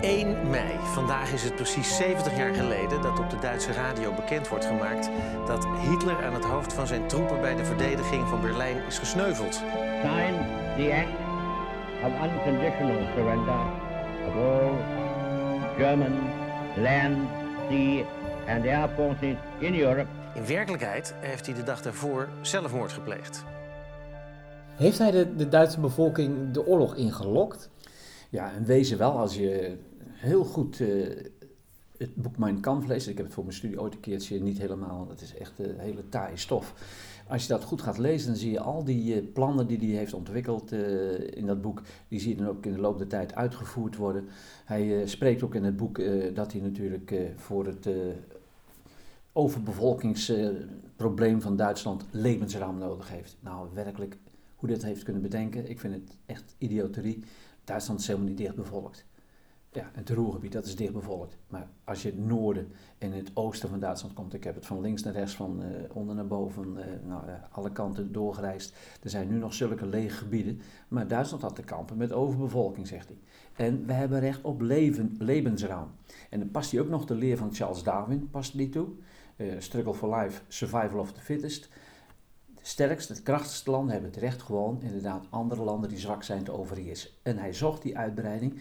1 mei. Vandaag is het precies 70 jaar geleden dat op de Duitse radio bekend wordt gemaakt dat Hitler aan het hoofd van zijn troepen bij de verdediging van Berlijn is gesneuveld. Sign the act of unconditional surrender of all German land, sea and air forces in Europe. In werkelijkheid heeft hij de dag daarvoor zelfmoord gepleegd. Heeft hij de, de Duitse bevolking de oorlog ingelokt? Ja, in wezen wel. Als je heel goed eh, het boek Mein Kampf leest, ik heb het voor mijn studie ooit een keertje niet helemaal, want het is echt een hele taaie stof. Als je dat goed gaat lezen, dan zie je al die eh, plannen die hij heeft ontwikkeld eh, in dat boek, die zie je dan ook in de loop der tijd uitgevoerd worden. Hij spreekt ook in het boek dat hij natuurlijk voor het overbevolkingsprobleem van Duitsland levensruim nodig heeft. Nou, werkelijk hoe dit heeft kunnen bedenken, ik vind het echt idioterie. Duitsland is helemaal niet dicht bevolkt. Ja, het Ruhrgebied, dat is dicht bevolkt. Maar als je het noorden en het oosten van Duitsland komt, ik heb het van links naar rechts, van uh, onder naar boven, uh, alle kanten doorgereisd. Er zijn nu nog zulke lege gebieden. Maar Duitsland had te kampen met overbevolking, zegt hij. En we hebben recht op leven. En dan past hij ook nog de leer van Charles Darwin, past die toe. struggle for life, survival of the fittest. De sterkste, het krachtigste landen hebben het recht gewoon inderdaad andere landen die zwak zijn te overheersen. En hij zocht die uitbreiding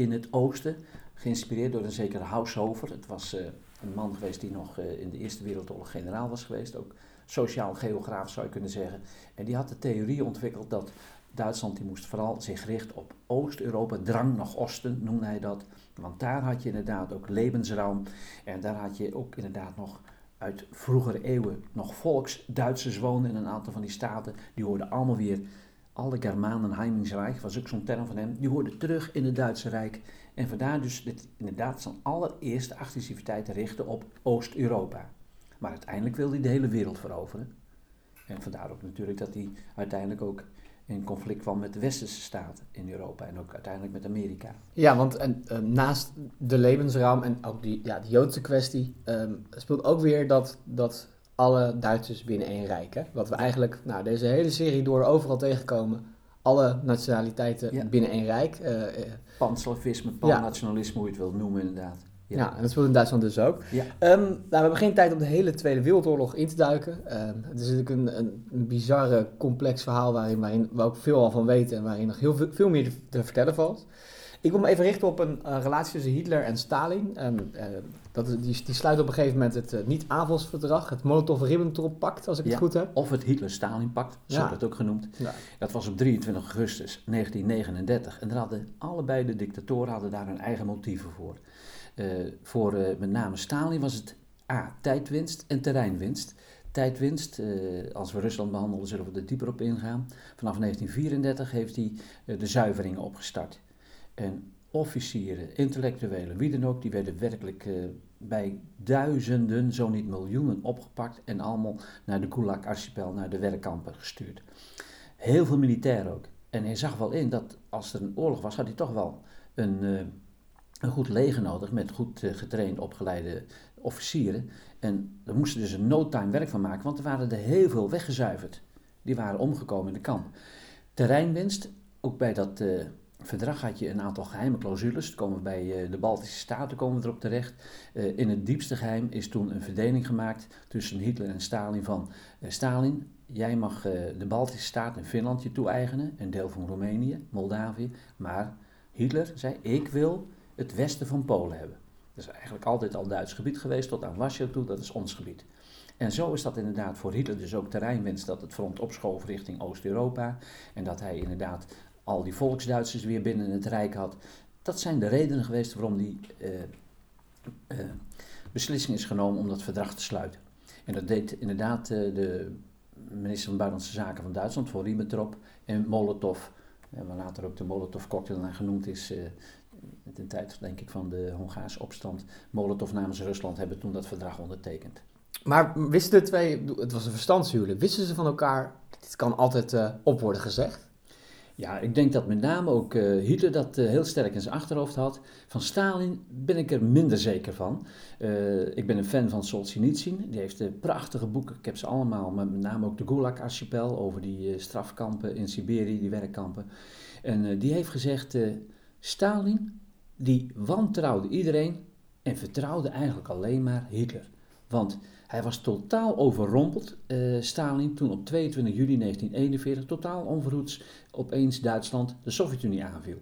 in het oosten, geïnspireerd door een zekere Haushofer. Het was uh, een man geweest die nog uh, in de Eerste Wereldoorlog generaal was geweest, ook sociaal geograaf zou je kunnen zeggen. En die had de theorie ontwikkeld dat Duitsland die moest vooral zich richten op Oost-Europa, drang naar Oosten noemde hij dat. Want daar had je inderdaad ook levensruim en daar had je ook inderdaad nog uit vroegere eeuwen nog volks-Duitsers woonden in een aantal van die staten. Die hoorden allemaal weer, alle Germanen Heimingsrijk, was ook zo'n term van hem, die hoorden terug in het Duitse Rijk. En vandaar dus inderdaad zijn allereerste agressiviteit richten op Oost-Europa. Maar uiteindelijk wilde hij de hele wereld veroveren. En vandaar ook natuurlijk dat hij uiteindelijk ook in conflict kwam met de westerse staten in Europa en ook uiteindelijk met Amerika. Ja, want en, uh, naast de levensruim en ook die, ja, de Joodse kwestie um, speelt ook weer dat, dat alle Duitsers binnen één rijk. Hè? Wat we eigenlijk nou, deze hele serie door overal tegenkomen. Alle nationaliteiten Ja. binnen één rijk. eh, eh, Panslavisme, pannationalisme, hoe je het wilt noemen inderdaad. ja. en dat speelt in Duitsland dus ook. Ehm, nou, we hebben geen tijd om de hele Tweede Wereldoorlog in te duiken. Ehm, het is natuurlijk een, een, een bizarre, complex verhaal waarin, waarin we ook veel al van weten en waarin nog heel veel, veel meer te vertellen valt. Ik wil me even richten op een eh, relatie tussen Hitler en Stalin. Eh, dat die, die sluit op een gegeven moment het uh, niet-Avals-verdrag, het Molotov-Ribbentrop-pact, als ik Ja. het goed heb. Of het Hitler-Stalin-pact, zo Ja. wordt het ook genoemd. Ja. Dat was op 23 augustus 1939. En daar hadden allebei de dictatoren hadden daar hun eigen motieven voor. Eh, voor eh, met name Stalin was het A. Tijdwinst en terreinwinst. Tijdwinst, eh, als we Rusland behandelen zullen we er dieper op ingaan. Vanaf 1934 heeft hij eh, de zuiveringen opgestart. En officieren, intellectuelen, wie dan ook, die werden werkelijk eh, bij duizenden, zo niet miljoenen opgepakt en allemaal naar de Gulag-archipel, naar de werkkampen gestuurd. Heel veel militairen ook. En hij zag wel in dat als er een oorlog was, had hij toch wel een, eh, een goed leger nodig met goed eh, getraind, opgeleide officieren. En daar moesten dus een no time werk van maken, want er waren er heel veel weggezuiverd. Die waren omgekomen in de kamp. Terreinwinst, ook bij dat verdrag had je een aantal geheime clausules. Komen bij eh, de Baltische Staten komen we erop terecht. Eh, in het diepste geheim is toen een verdeling gemaakt tussen Hitler en Stalin van eh, Stalin, jij mag de Baltische Staten en Finland je toe-eigenen, een deel van Roemenië, Moldavië, maar Hitler zei ik wil het westen van Polen hebben. Dat is eigenlijk altijd al Duits gebied geweest, tot aan Warschau toe, dat is ons gebied. En zo is dat inderdaad voor Hitler dus ook terreinwinst dat het front opschoof richting Oost-Europa. En dat hij inderdaad al die volksduitsers weer binnen het Rijk had. Dat zijn de redenen geweest waarom die eh, eh, beslissing is genomen om dat verdrag te sluiten. En dat deed inderdaad eh, de minister van Buitenlandse Zaken van Duitsland, von Ribbentrop, en Molotov, waar later ook de Molotov-cocktail naar genoemd is, ten tijd denk ik van de Hongaarse opstand. Molotov namens Rusland hebben toen dat verdrag ondertekend. Maar wisten de twee, het was een verstandshuwelijk, wisten ze van elkaar, dit kan altijd op worden gezegd? Ja, ik denk dat met name ook eh, Hitler dat eh, heel sterk in zijn achterhoofd had. Van Stalin ben ik er minder zeker van. Eh, ik ben een fan van Solzhenitsyn. Die heeft prachtige boeken. Ik heb ze allemaal, met name ook de Gulag-archipel over die strafkampen in Siberië, die werkkampen. En die heeft gezegd, Stalin die wantrouwde iedereen en vertrouwde eigenlijk alleen maar Hitler. Want hij was totaal overrompeld, uh, Stalin, toen op 22 juli 1941 totaal onverhoeds opeens Duitsland de Sovjet-Unie aanviel.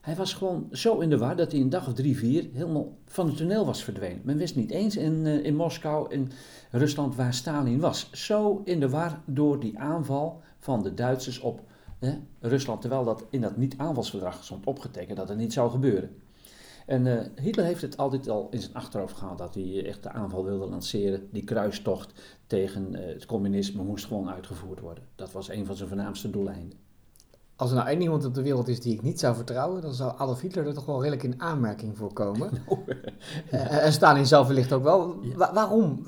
Hij was gewoon zo in de war dat hij een dag of drie, vier helemaal van het toneel was verdwenen. Men wist niet eens in, uh, in Moskou, in Rusland, waar Stalin was. Zo in de war door die aanval van de Duitsers op Rusland, terwijl dat in dat niet-aanvalsverdrag stond opgetekend dat het niet zou gebeuren. En uh, Hitler heeft het altijd al in zijn achterhoofd gehad dat hij echt de aanval wilde lanceren. Die kruistocht tegen uh, het communisme moest gewoon uitgevoerd worden. Dat was een van zijn voornaamste doeleinden. Als er nou één iemand op de wereld is die ik niet zou vertrouwen, dan zou Adolf Hitler er toch wel redelijk in aanmerking voor komen. uh, en Stalin zelf wellicht ook wel. Ja. Wa waarom?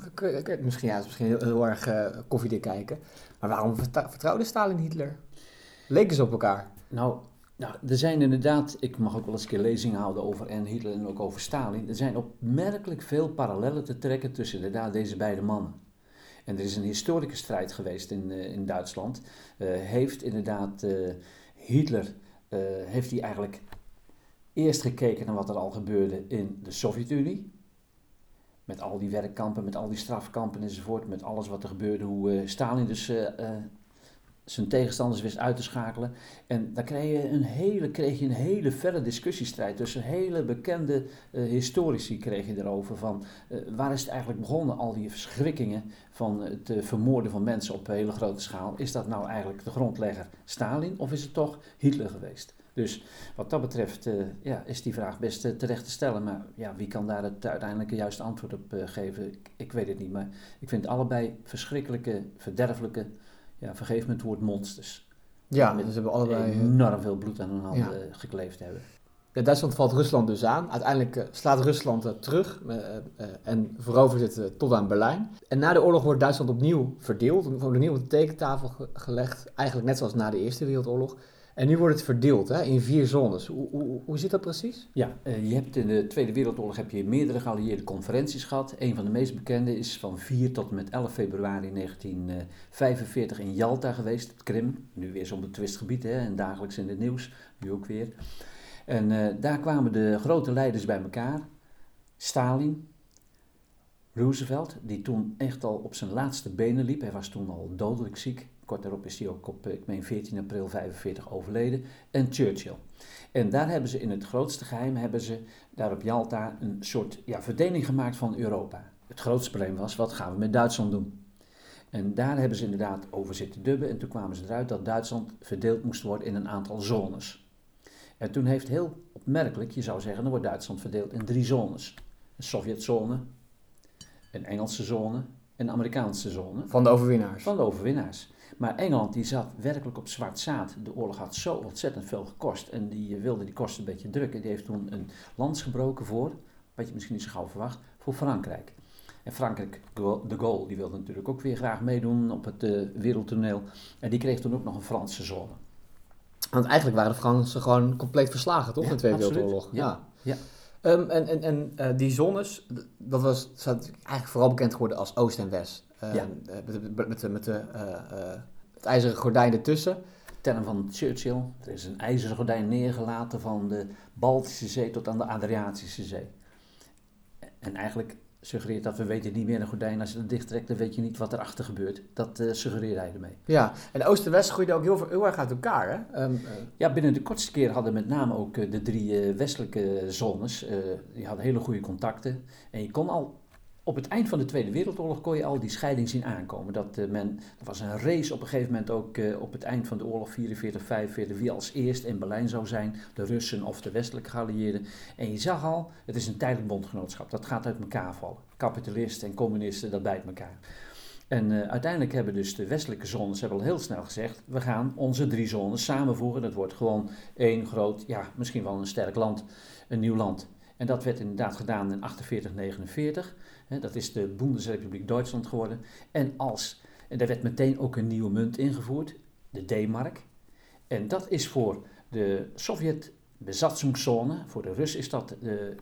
Misschien, ja, misschien heel, heel erg koffiedik kijken. Maar waarom vertrouwde Stalin Hitler? Leken ze op elkaar? Nou, nou, er zijn inderdaad, ik mag ook wel eens een keer lezingen houden over en Hitler en ook over Stalin. Er zijn opmerkelijk veel parallellen te trekken tussen inderdaad deze beide mannen. En er is een historische strijd geweest in, uh, in Duitsland. Uh, heeft inderdaad uh, Hitler, heeft hij eigenlijk eerst gekeken naar wat er al gebeurde in de Sovjet-Unie. Met al die werkkampen, met al die strafkampen enzovoort, met alles wat er gebeurde, hoe Stalin dus zijn tegenstanders wist uit te schakelen. En daar kreeg je een hele, kreeg je een hele verre discussiestrijd tussen hele bekende uh, historici kreeg je erover van uh, waar is het eigenlijk begonnen, al die verschrikkingen van het uh, vermoorden van mensen op hele grote schaal. Is dat nou eigenlijk de grondlegger Stalin of is het toch Hitler geweest? Dus wat dat betreft ja, is die vraag best terecht te stellen. Maar ja, wie kan daar het uiteindelijke juiste antwoord op geven? Ik, ik, weet het niet. Maar ik vind allebei verschrikkelijke, verderfelijke ja, vergeef me het woord monsters. Ja, met ze hebben allebei eh, enorm veel bloed aan hun handen ja. gekleefd hebben. Ja, Duitsland valt Rusland dus aan. Uiteindelijk uh, slaat Rusland uh, terug uh, en verovert het tot aan Berlijn. En na de oorlog wordt Duitsland opnieuw verdeeld, wordt opnieuw op de tekentafel ge gelegd. Eigenlijk net zoals na de Eerste Wereldoorlog. En nu wordt het verdeeld hè, in vier zones. Hoe, hoe, hoe zit dat precies? Ja, uh, je hebt in de Tweede Wereldoorlog heb je meerdere geallieerde conferenties gehad. Een van de meest bekende is van 4 tot en met 11 februari 1945 in Jalta geweest, Krim. Nu weer zo'n betwist gebied hè, en dagelijks in het nieuws, nu ook weer. En uh, daar kwamen de grote leiders bij elkaar. Stalin, Roosevelt, die toen echt al op zijn laatste benen liep. Hij was toen al dodelijk ziek. Kort daarop is hij ook op, ik meen 14 april 45 overleden. En Churchill. En daar hebben ze in het grootste geheim, hebben ze daar op Jalta een soort ja, verdeling gemaakt van Europa. Het grootste probleem was, wat gaan we met Duitsland doen? En daar hebben ze inderdaad over zitten dubben. En toen kwamen ze eruit dat Duitsland verdeeld moest worden in een aantal zones. En toen heeft heel opmerkelijk, je zou zeggen, dan wordt Duitsland verdeeld in drie zones. Een Sovjetzone, een Engelse zone en een Amerikaanse zone. Van de overwinnaars. Van de overwinnaars. Maar Engeland die zat werkelijk op zwart zaad. De oorlog had zo ontzettend veel gekost. En die wilde die kosten een beetje drukken. Die heeft toen een lans gebroken voor, wat je misschien niet zo gauw verwacht, voor Frankrijk. En Frankrijk, de Gaulle, die wilde natuurlijk ook weer graag meedoen op het uh, wereldtoneel. En die kreeg toen ook nog een Franse zone. Want eigenlijk waren de Fransen gewoon compleet verslagen, toch? Ja, in de Tweede Wereldoorlog. Ja. ja. Um, en en, en uh, die zones, dat was eigenlijk vooral bekend geworden als Oost en West. Uh, ja. Met, met, met, met de, uh, het ijzeren gordijn ertussen. Term van Churchill. Er is een ijzeren gordijn neergelaten van de Baltische Zee tot aan de Adriatische Zee. En eigenlijk suggereert dat we weten niet meer een gordijn. Als je het dicht trekt, dan weet je niet wat erachter gebeurt. Dat uh, suggereert hij ermee. Ja, en Oost en West groeiden ook heel, heel erg uit elkaar, hè? Um, uh. Ja, binnen de kortste keer hadden met name ook uh, de drie westelijke zones, die hadden hele goede contacten. En je kon al op het eind van de Tweede Wereldoorlog kon je al die scheiding zien aankomen. Dat uh, men, er was een race op een gegeven moment ook uh, op het eind van de oorlog 44, 45, wie als eerst in Berlijn zou zijn, de Russen of de westelijke geallieerden. En je zag al, het is een tijdelijk bondgenootschap, dat gaat uit elkaar vallen. Kapitalisten en communisten, dat bijt elkaar. En uh, uiteindelijk hebben dus de westelijke zones hebben al heel snel gezegd, we gaan onze drie zones samenvoegen. Dat wordt gewoon één groot, ja, misschien wel een sterk land, een nieuw land. En dat werd inderdaad gedaan in 48, 49. Dat is de Bundesrepubliek Duitsland geworden. En, als, en daar werd meteen ook een nieuwe munt ingevoerd, de D-mark. En dat is voor de Sovjet-besatzungszone, voor de Rus is dat de,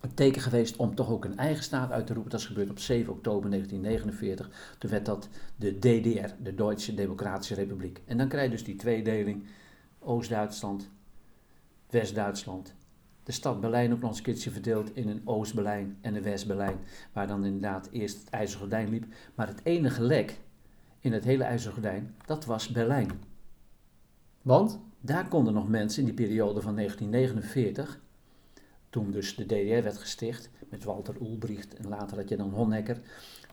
het teken geweest om toch ook een eigen staat uit te roepen. Dat is gebeurd op 7 oktober 1949. Toen werd dat de DDR, de Duitse Democratische Republiek. En dan krijg je dus die tweedeling, Oost-Duitsland, West-Duitsland de stad Berlijn ook nog eens een keertje verdeeld in een Oost-Berlijn en een West-Berlijn. Waar dan inderdaad eerst het IJzeren Gordijn liep. Maar het enige lek in het hele IJzeren Gordijn, dat was Berlijn. Want? Daar konden nog mensen in die periode van 1949, toen dus de DDR werd gesticht, met Walter Ulbricht en later had je dan Honecker.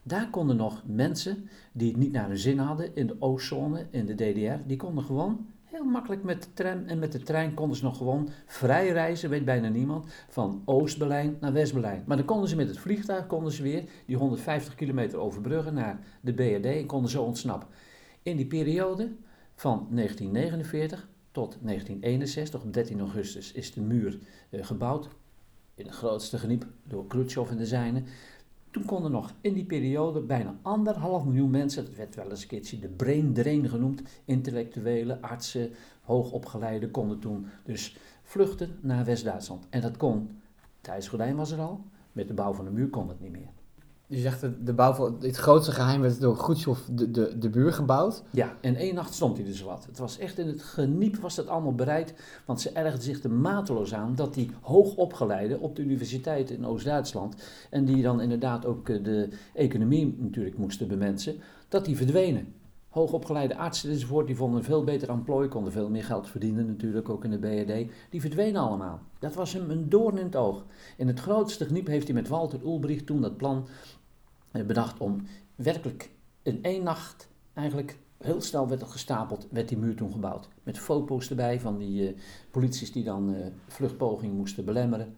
Daar konden nog mensen die het niet naar hun zin hadden in de Oostzone, in de DDR, die konden gewoon heel makkelijk met de tram en met de trein konden ze nog gewoon vrij reizen, weet bijna niemand, van Oost-Berlijn naar West-Berlijn. Maar dan konden ze met het vliegtuig konden ze weer die 150 kilometer overbruggen naar de BRD en konden zo ontsnappen. In die periode van 1949 tot 1961, op 13 augustus, is de muur eh, gebouwd. In de grootste geniep door Khrushchev en de zijnen. Toen konden nog in die periode bijna anderhalf miljoen mensen, dat werd wel eens een keertje de brain drain genoemd, intellectuelen, artsen, hoogopgeleiden, konden toen dus vluchten naar West-Duitsland. En dat kon, het Gordijn was er al, met de bouw van de muur kon het niet meer. Je zegt de, bouw van het grootste geheim werd door Khrushchev de, de, de buur gebouwd. Ja, en één nacht stond hij dus wat. Het was echt in het geniep was dat allemaal bereid, want ze ergden zich er mateloos aan dat die hoogopgeleiden op de universiteit in Oost-Duitsland en die dan inderdaad ook eh, de economie natuurlijk moesten bemensen, dat die verdwenen. Hoogopgeleide artsen enzovoort, die vonden een veel beter employ, konden veel meer geld verdienen natuurlijk, ook in de BRD. Die verdwenen allemaal. Dat was hem een doorn in het oog. In het grootste geniep heeft hij met Walter Ulbricht toen dat plan bedacht om werkelijk in één nacht, eigenlijk heel snel werd het gestapeld, werd die muur toen gebouwd. Met foto's erbij van die uh, polities die dan uh, vluchtpoging moesten belemmeren.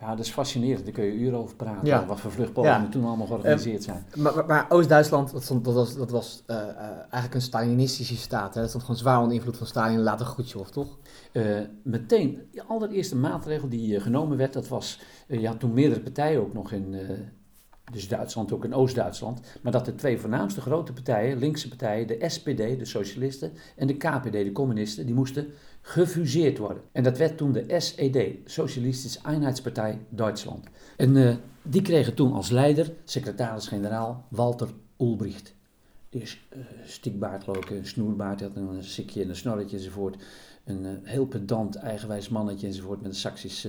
Ja, dat is fascinerend. Daar kun je uren over praten. Ja. Wat voor vluchtpogingen ja. toen allemaal georganiseerd zijn. Maar, maar, maar Oost-Duitsland, dat, dat, was, dat was uh, uh, eigenlijk een Stalinistische staat. Hè? Dat stond gewoon zwaar onder invloed van Stalin later Khrushchev, toch? Uh, meteen, de allereerste maatregel die genomen werd, dat was... je had toen meerdere partijen ook nog in dus Duitsland ook in Oost-Duitsland, maar dat de twee voornaamste grote partijen, linkse partijen, de SPD, de socialisten, en de KPD, de communisten, die moesten gefuseerd worden. En dat werd toen de SED, Socialistische Einheitspartij Duitsland. En uh, die kregen toen als leider secretaris-generaal Walter Ulbricht. Die uh, stikbaard, geloof ik, een snoerbaard, had een sikje en een snorretje enzovoort. Een uh, heel pedant, eigenwijs mannetje enzovoort met een Saxisch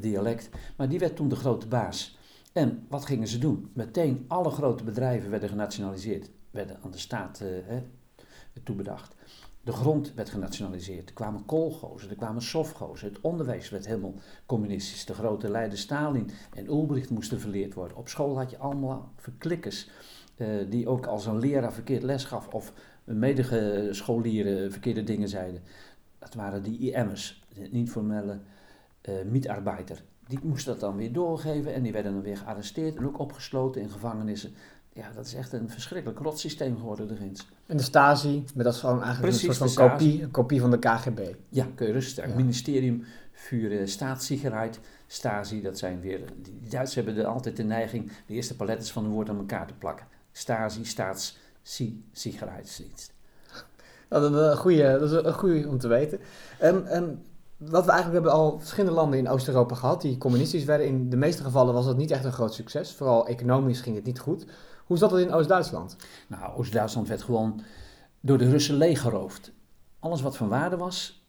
dialect. Maar die werd toen de grote baas. En wat gingen ze doen? Meteen alle grote bedrijven werden genationaliseerd, werden aan de staat hè, toebedacht. De grond werd genationaliseerd. Er kwamen koolgozen, er kwamen sofgozen. Het onderwijs werd helemaal communistisch. De grote leider Stalin en Ulbricht moesten verleerd worden. Op school had je allemaal verklikkers uh, die ook als een leraar verkeerd les gaf of medescholieren verkeerde dingen zeiden. Dat waren die IM'ers, niet-formele uh, mietarbeider die moesten dat dan weer doorgeven en die werden dan weer gearresteerd en ook opgesloten in gevangenissen. Ja, dat is echt een verschrikkelijk rotsysteem geworden, de Rins. En de Stasi, maar dat is gewoon eigenlijk Precies, een soort van kopie, een kopie van de KGB. Ja, kun je rustig. Ja. Ministerium voor Staatssicherheid, Stasi, dat zijn weer... Die Duitsers hebben er altijd de neiging de eerste palettes van een woord aan elkaar te plakken. Stasi, Staatssicherheidsdienst. Dat is een goede, dat is een goede om te weten. Um, wat we eigenlijk hebben al verschillende landen in Oost-Europa gehad die communistisch werden. In de meeste gevallen was dat niet echt een groot succes. Vooral economisch ging het niet goed. Hoe zat het in Oost-Duitsland? Nou, Oost-Duitsland werd gewoon door de Russen leeggeroofd. Alles wat van waarde was,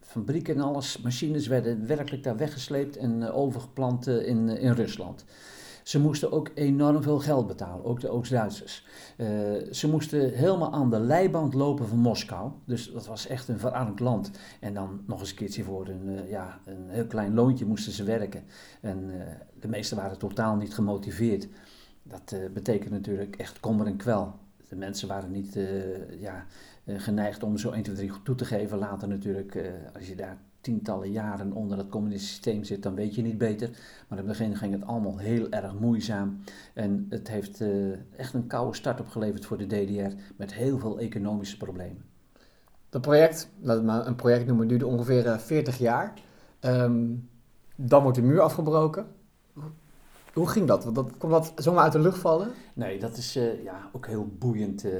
fabrieken en alles, machines werden werkelijk daar weggesleept en uh, overgeplant uh, in, uh, in Rusland. Ze moesten ook enorm veel geld betalen, ook de Oost-Duitsers. Uh, ze moesten helemaal aan de leiband lopen van Moskou. Dus dat was echt een verarmd land. En dan nog eens een keertje voor een, uh, ja, een heel klein loontje moesten ze werken. En uh, de meesten waren totaal niet gemotiveerd. Dat betekent natuurlijk echt kommer en kwel. De mensen waren niet ja, geneigd om zo 1, 2, 3 toe te geven. Later natuurlijk, als je daar tientallen jaren onder het communistische systeem zit, dan weet je niet beter. Maar in het begin ging het allemaal heel erg moeizaam. En het heeft uh, echt een koude start opgeleverd voor de DDR met heel veel economische problemen. Dat project, laat het maar een project noemen, duurde ongeveer uh, 40 jaar. Um, dan wordt de muur afgebroken. Hoe ging dat? dat? Kon dat zomaar uit de lucht vallen? Nee, dat is uh, ja, ook heel boeiend. Uh,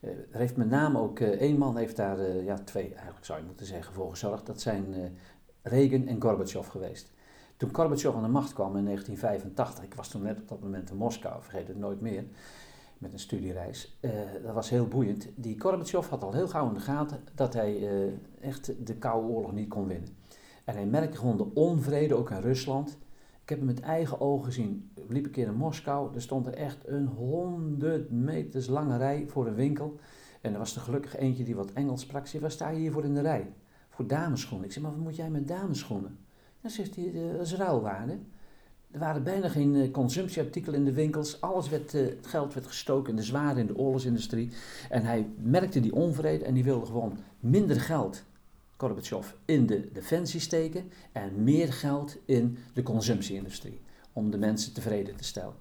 er heeft met name ook uh, één man heeft daar, uh, ja twee eigenlijk zou je moeten zeggen, voor gezorgd. Dat zijn Reagan en Gorbachev geweest. Toen Gorbachev aan de macht kwam in 1985, ik was toen net op dat moment in Moskou, vergeet het nooit meer, met een studiereis. dat was heel boeiend. Die Gorbachev had al heel gauw in de gaten dat hij echt de Koude Oorlog niet kon winnen. En hij merkte gewoon de onvrede, ook in Rusland. Ik heb hem met eigen ogen gezien. Ik liep een keer in Moskou. Er stond er echt een honderd meters lange rij voor een winkel. En er was er gelukkig eentje die wat Engels sprak. Zei, waar sta je hier voor in de rij? Voor dameschoenen. Ik zei, maar wat moet jij met dameschoenen? Dan zegt hij, eh, dat is ruilwaarde. Er waren bijna geen eh, consumptieartikelen in de winkels. Alles werd, eh, het geld werd gestoken in de zware in de oorlogsindustrie. En hij merkte die onvrede en die wilde gewoon minder geld, Gorbachev, in de defensie steken en meer geld in de consumptieindustrie. Om de mensen tevreden te stellen.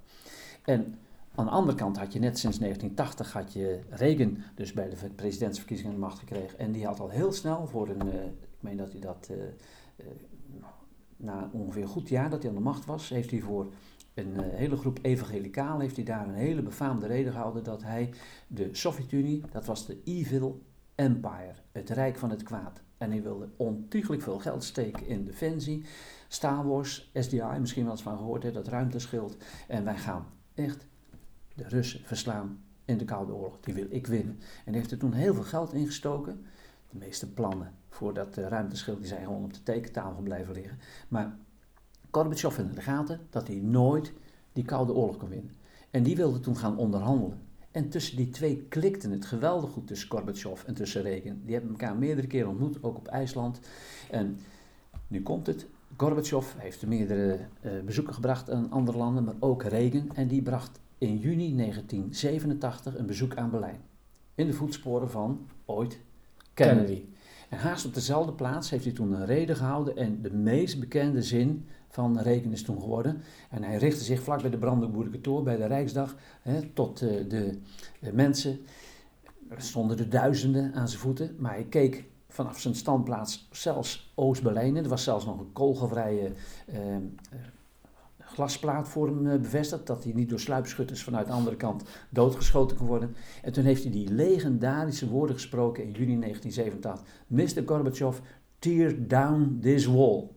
En aan de andere kant had je net sinds 1980 had je Reagan dus bij de presidentsverkiezingen de macht gekregen. En die had al heel snel voor een, uh, ik meen dat hij dat na ongeveer een goed jaar dat hij aan de macht was, heeft hij voor een hele groep evangelicalen, heeft hij daar een hele befaamde reden gehouden dat hij de Sovjet-Unie, dat was de Evil Empire, het rijk van het kwaad. En hij wilde ontiegelijk veel geld steken in defensie, Star Wars, SDI, misschien wel eens van gehoord, hè, dat ruimteschild. En wij gaan echt de Russen verslaan in de Koude Oorlog. Die wil ik winnen. En heeft er toen heel veel geld ingestoken. De meeste plannen voor dat uh, ruimteschild die zijn gewoon op de tekentafel blijven liggen. Maar Gorbachev in de gaten dat hij nooit die Koude Oorlog kon winnen. En die wilde toen gaan onderhandelen. En tussen die twee klikte het geweldig goed tussen Gorbachev en tussen Reagan. Die hebben elkaar meerdere keren ontmoet, ook op IJsland. En nu komt het. Gorbachev heeft meerdere uh, bezoeken gebracht aan andere landen, maar ook Reagan. En die bracht in juni 1987 een bezoek aan Berlijn. In de voetsporen van ooit Kennedy. Kennedy. En haast op dezelfde plaats heeft hij toen een reden gehouden en de meest bekende zin van Reagan is toen geworden. En hij richtte zich vlak bij de Brandenburger bij de Rijksdag, hè, tot uh, de, de, mensen. Er stonden er duizenden aan zijn voeten, maar hij keek vanaf zijn standplaats zelfs Oost-Berlijn. Er was zelfs nog een kogelvrije uh, glasplaat voor hem eh, bevestigd, dat hij niet door sluipschutters vanuit de andere kant doodgeschoten kon worden. En toen heeft hij die legendarische woorden gesproken in juni 1987. Mr. Gorbachev, tear down this wall.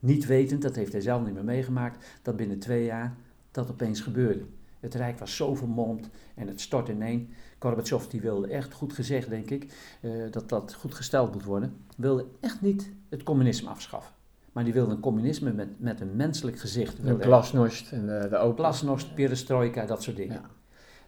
Niet wetend, dat heeft hij zelf niet meer meegemaakt, dat binnen twee jaar dat opeens gebeurde. Het Rijk was zo vermomd en het stort ineen. Gorbachev die wilde echt, goed gezegd denk ik, uh, dat dat goed gesteld moet worden, wilde echt niet het communisme afschaffen. Maar die wilde een communisme met, met een menselijk gezicht. De glasnost en de, de open... Glasnost, perestroika, dat soort dingen. Ja.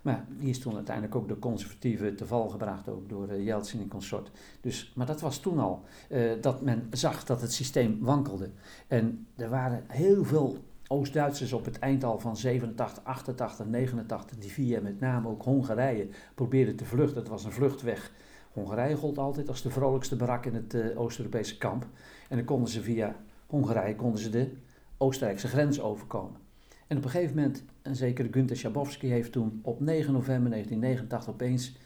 Maar die is toen uiteindelijk ook de conservatieven te val gebracht, ook door uh, Yeltsin en consort. Dus, maar dat was toen al, uh, dat men zag dat het systeem wankelde. En er waren heel veel Oost-Duitsers op het eind al van 87, 88, 89, die via met name ook Hongarije probeerden te vluchten. Het was een vluchtweg. Hongarije gold altijd als de vrolijkste barak in het uh, Oost-Europese kamp. En dan konden ze via Hongarije konden ze de Oostenrijkse grens overkomen. En op een gegeven moment, een zekere Günther Schabowski heeft toen op 9 november 1989 opeens,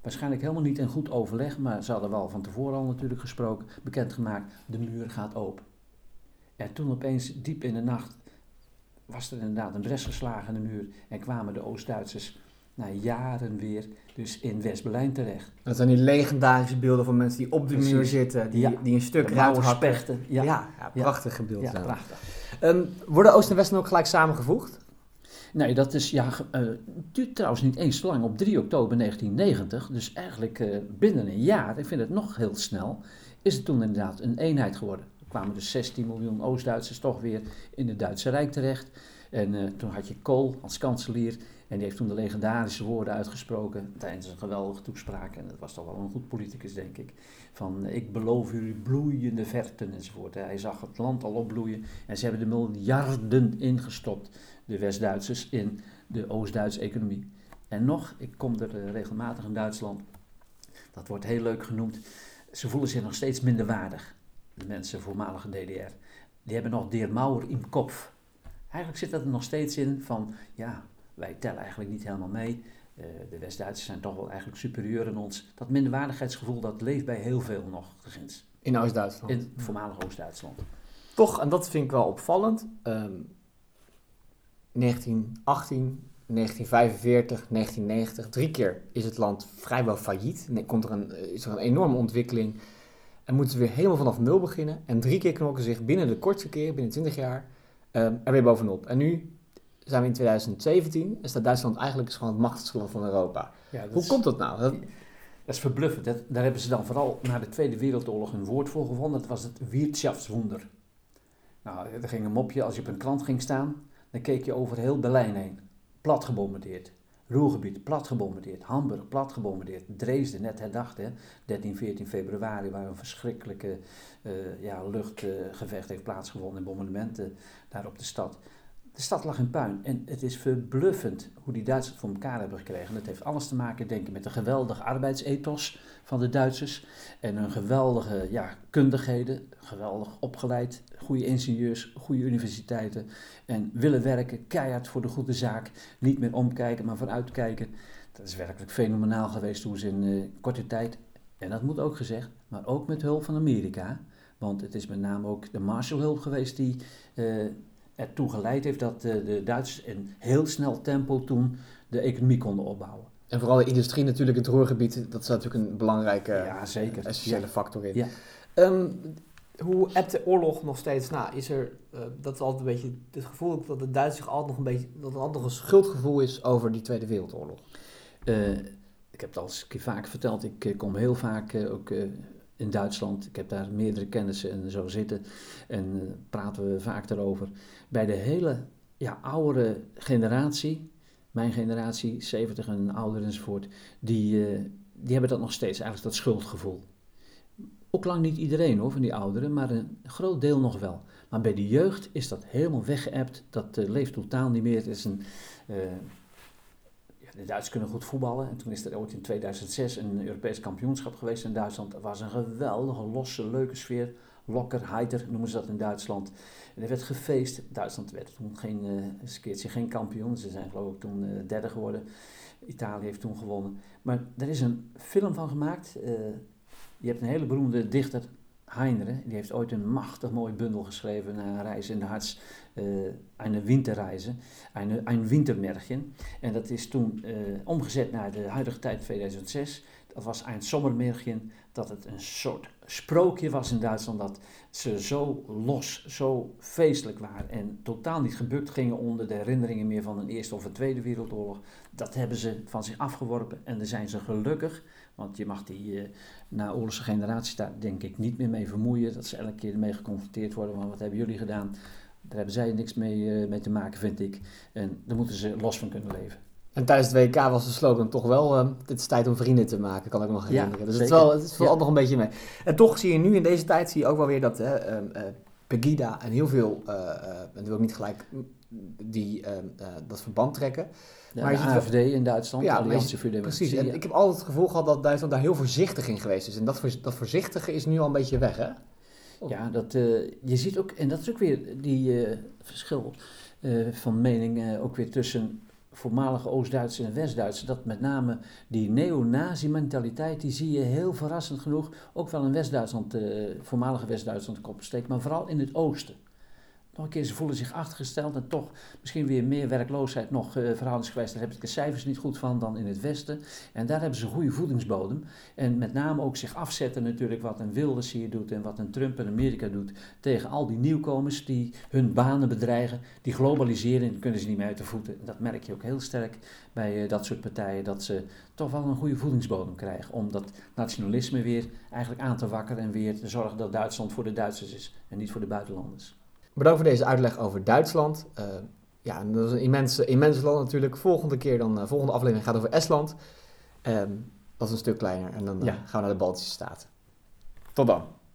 waarschijnlijk helemaal niet in goed overleg, maar ze hadden wel van tevoren al natuurlijk gesproken, bekendgemaakt, de muur gaat open. En toen opeens, diep in de nacht, was er inderdaad een bres geslagen in de muur en kwamen de Oost-Duitsers na jaren weer dus in West-Berlijn terecht. Dat zijn die legendarische beelden van mensen die op de muur zitten, die, die een stuk ruit hakken. Ja. Ja, ja, prachtige beelden. Ja, prachtig. Um, worden Oost en Westen ook gelijk samengevoegd? Nee, dat is ja, uh, duurt trouwens niet eens zo lang. Op 3 oktober 1990, dus eigenlijk uh, binnen een jaar, ik vind het nog heel snel, is het toen inderdaad een eenheid geworden. Er kwamen dus 16 miljoen Oost-Duitsers toch weer in het Duitse Rijk terecht. En uh, toen had je Kool als kanselier en die heeft toen de legendarische woorden uitgesproken tijdens een geweldige toespraak. En dat was toch wel een goed politicus, denk ik. Van ik beloof jullie bloeiende verten enzovoort. Hij zag het land al opbloeien. En ze hebben de miljarden ingestopt, de West-Duitsers, in de Oost-Duitse economie. En nog, ik kom er eh, regelmatig in Duitsland. Dat wordt heel leuk genoemd. Ze voelen zich nog steeds minder waardig. De mensen voormalige DDR. Die hebben nog Der Mauer im Kopf. Eigenlijk zit dat er nog steeds in van, ja, wij tellen eigenlijk niet helemaal mee. Uh, de West-Duitsers zijn toch wel eigenlijk superieur aan ons. Dat minderwaardigheidsgevoel dat leeft bij heel veel nog ginds. In Oost-Duitsland? In voormalig Oost-Duitsland. Toch, en dat vind ik wel opvallend, um, 1918, 1945, 1990, drie keer is het land vrijwel failliet. En komt er een, is er een enorme ontwikkeling en moeten ze weer helemaal vanaf nul beginnen. En drie keer knokken zich binnen de kortste keer, binnen 20 jaar, um, er weer bovenop. En nu zijn we in 2017 en staat Duitsland eigenlijk gewoon het machtigste land van Europa. Ja, Hoe komt dat nou? Dat... Dat is verbluffend. Dat, daar hebben ze dan vooral na de Tweede Wereldoorlog een woord voor gevonden. Dat was het Wirtschaftswunder. Nou, er ging een mopje, als je op een krant ging staan, dan keek je over heel Berlijn heen. Plat gebombardeerd. Ruhrgebied plat gebombardeerd. Hamburg plat gebombardeerd. Dresden net herdacht, hè. 13, 14 februari, waar een verschrikkelijke uh, ja, luchtgevecht heeft plaatsgevonden en bombardementen daar op de stad. De stad lag in puin en het is verbluffend hoe die Duitsers voor elkaar hebben gekregen. Dat heeft alles te maken, denk ik, met de geweldige arbeidsethos van de Duitsers. En hun geweldige ja, kundigheden, geweldig opgeleid, goede ingenieurs, goede universiteiten. En willen werken, keihard voor de goede zaak. Niet meer omkijken, maar vooruitkijken. Dat is werkelijk fenomenaal geweest hoe ze in uh, korte tijd, en dat moet ook gezegd, maar ook met hulp van Amerika. Want het is met name ook de Marshallhulp geweest die... Uh, ertoe geleid heeft dat de, de Duitsers in heel snel tempo toen de economie konden opbouwen. En vooral de industrie natuurlijk, het Roergebied, dat is natuurlijk een belangrijke, ja, zeker. essentiële factor in. Ja. Um, hoe hebt de oorlog nog steeds na? Is er, uh, dat is altijd een beetje het gevoel dat de Duitsers altijd nog een beetje, dat er altijd nog een schuldgevoel is over die Tweede Wereldoorlog. Uh, ik heb het al eens vaak verteld, ik kom heel vaak ook in Duitsland. Ik heb daar meerdere kennissen en zo zitten en uh, praten we vaak daarover. Bij de hele ja, oudere generatie, mijn generatie, 70 en ouder enzovoort, die, uh, die hebben dat nog steeds, eigenlijk dat schuldgevoel. Ook lang niet iedereen hoor, van die ouderen, maar een groot deel nog wel. Maar bij de jeugd is dat helemaal weggeëpt. Dat uh, leeft totaal niet meer. Het is een, de Duitsers kunnen goed voetballen. En toen is er ooit in 2006 een Europees kampioenschap geweest in Duitsland. Dat was een geweldige, losse, leuke sfeer. Lokker, heiter noemen ze dat in Duitsland. En er werd gefeest. Duitsland werd toen geen, een keertje geen kampioen. Ze zijn geloof ik toen uh, derde geworden. Italië heeft toen gewonnen. Maar er is een film van gemaakt. Uh, je hebt een hele beroemde dichter, Heinre, die heeft ooit een machtig mooi bundel geschreven naar een reis in de harts, uh, een winterreizen, een, een wintermärchen. En dat is toen omgezet naar de huidige tijd 2006. Dat was een zomermärchen, dat het een soort sprookje was in Duitsland, dat ze zo los, zo feestelijk waren en totaal niet gebukt gingen onder de herinneringen meer van een Eerste of een Tweede Wereldoorlog. Dat hebben ze van zich afgeworpen en daar zijn ze gelukkig want je mag die uh, naoorlogse generatie daar denk ik niet meer mee vermoeien. Dat ze elke keer mee geconfronteerd worden van wat hebben jullie gedaan. Daar hebben zij niks mee, uh, mee te maken, vind ik. En daar moeten ze los van kunnen leven. En tijdens het WK was de slogan toch wel, uh, het is tijd om vrienden te maken, kan ik me nog herinneren. Ja, dus het, wel, het valt ja. nog een beetje mee. En toch zie je nu in deze tijd, zie je ook wel weer dat hè, uh, Pegida en heel veel, en wil ik niet gelijk die, dat verband trekken. Ja, maar de AFD in Duitsland, ja, Alliantie voor Democratie. Precies, en ik heb altijd het gevoel gehad dat Duitsland daar heel voorzichtig in geweest is. En dat, dat voorzichtige is nu al een beetje weg, hè? Ja, dat, uh, je ziet ook, en dat is ook weer die uh, verschil uh, van mening ook weer tussen voormalige Oost-Duitsers en West-Duitsers. Dat met name die neo-nazi-mentaliteit, die zie je heel verrassend genoeg ook wel in West-Duitsland, voormalige West-Duitsland kop steekt, maar vooral in het oosten nog een keer, ze voelen zich achtergesteld en toch misschien weer meer werkloosheid nog uh, verhoudingsgewijs. Daar heb ik de cijfers niet goed van dan in het Westen. En daar hebben ze een goede voedingsbodem. En met name ook zich afzetten natuurlijk wat een Wilders hier doet en wat een Trump in Amerika doet tegen al die nieuwkomers die hun banen bedreigen. Die globaliseren en kunnen ze niet meer uit de voeten. Dat merk je ook heel sterk bij uh, dat soort partijen, dat ze toch wel een goede voedingsbodem krijgen. Om dat nationalisme weer eigenlijk aan te wakkeren en weer te zorgen dat Duitsland voor de Duitsers is en niet voor de buitenlanders. Bedankt voor deze uitleg over Duitsland. Uh, ja, dat is een immens, immens land natuurlijk. Volgende keer dan, uh, volgende aflevering gaat over Estland. Um, dat is een stuk kleiner. En dan ja. gaan we naar de Baltische Staten. Tot dan.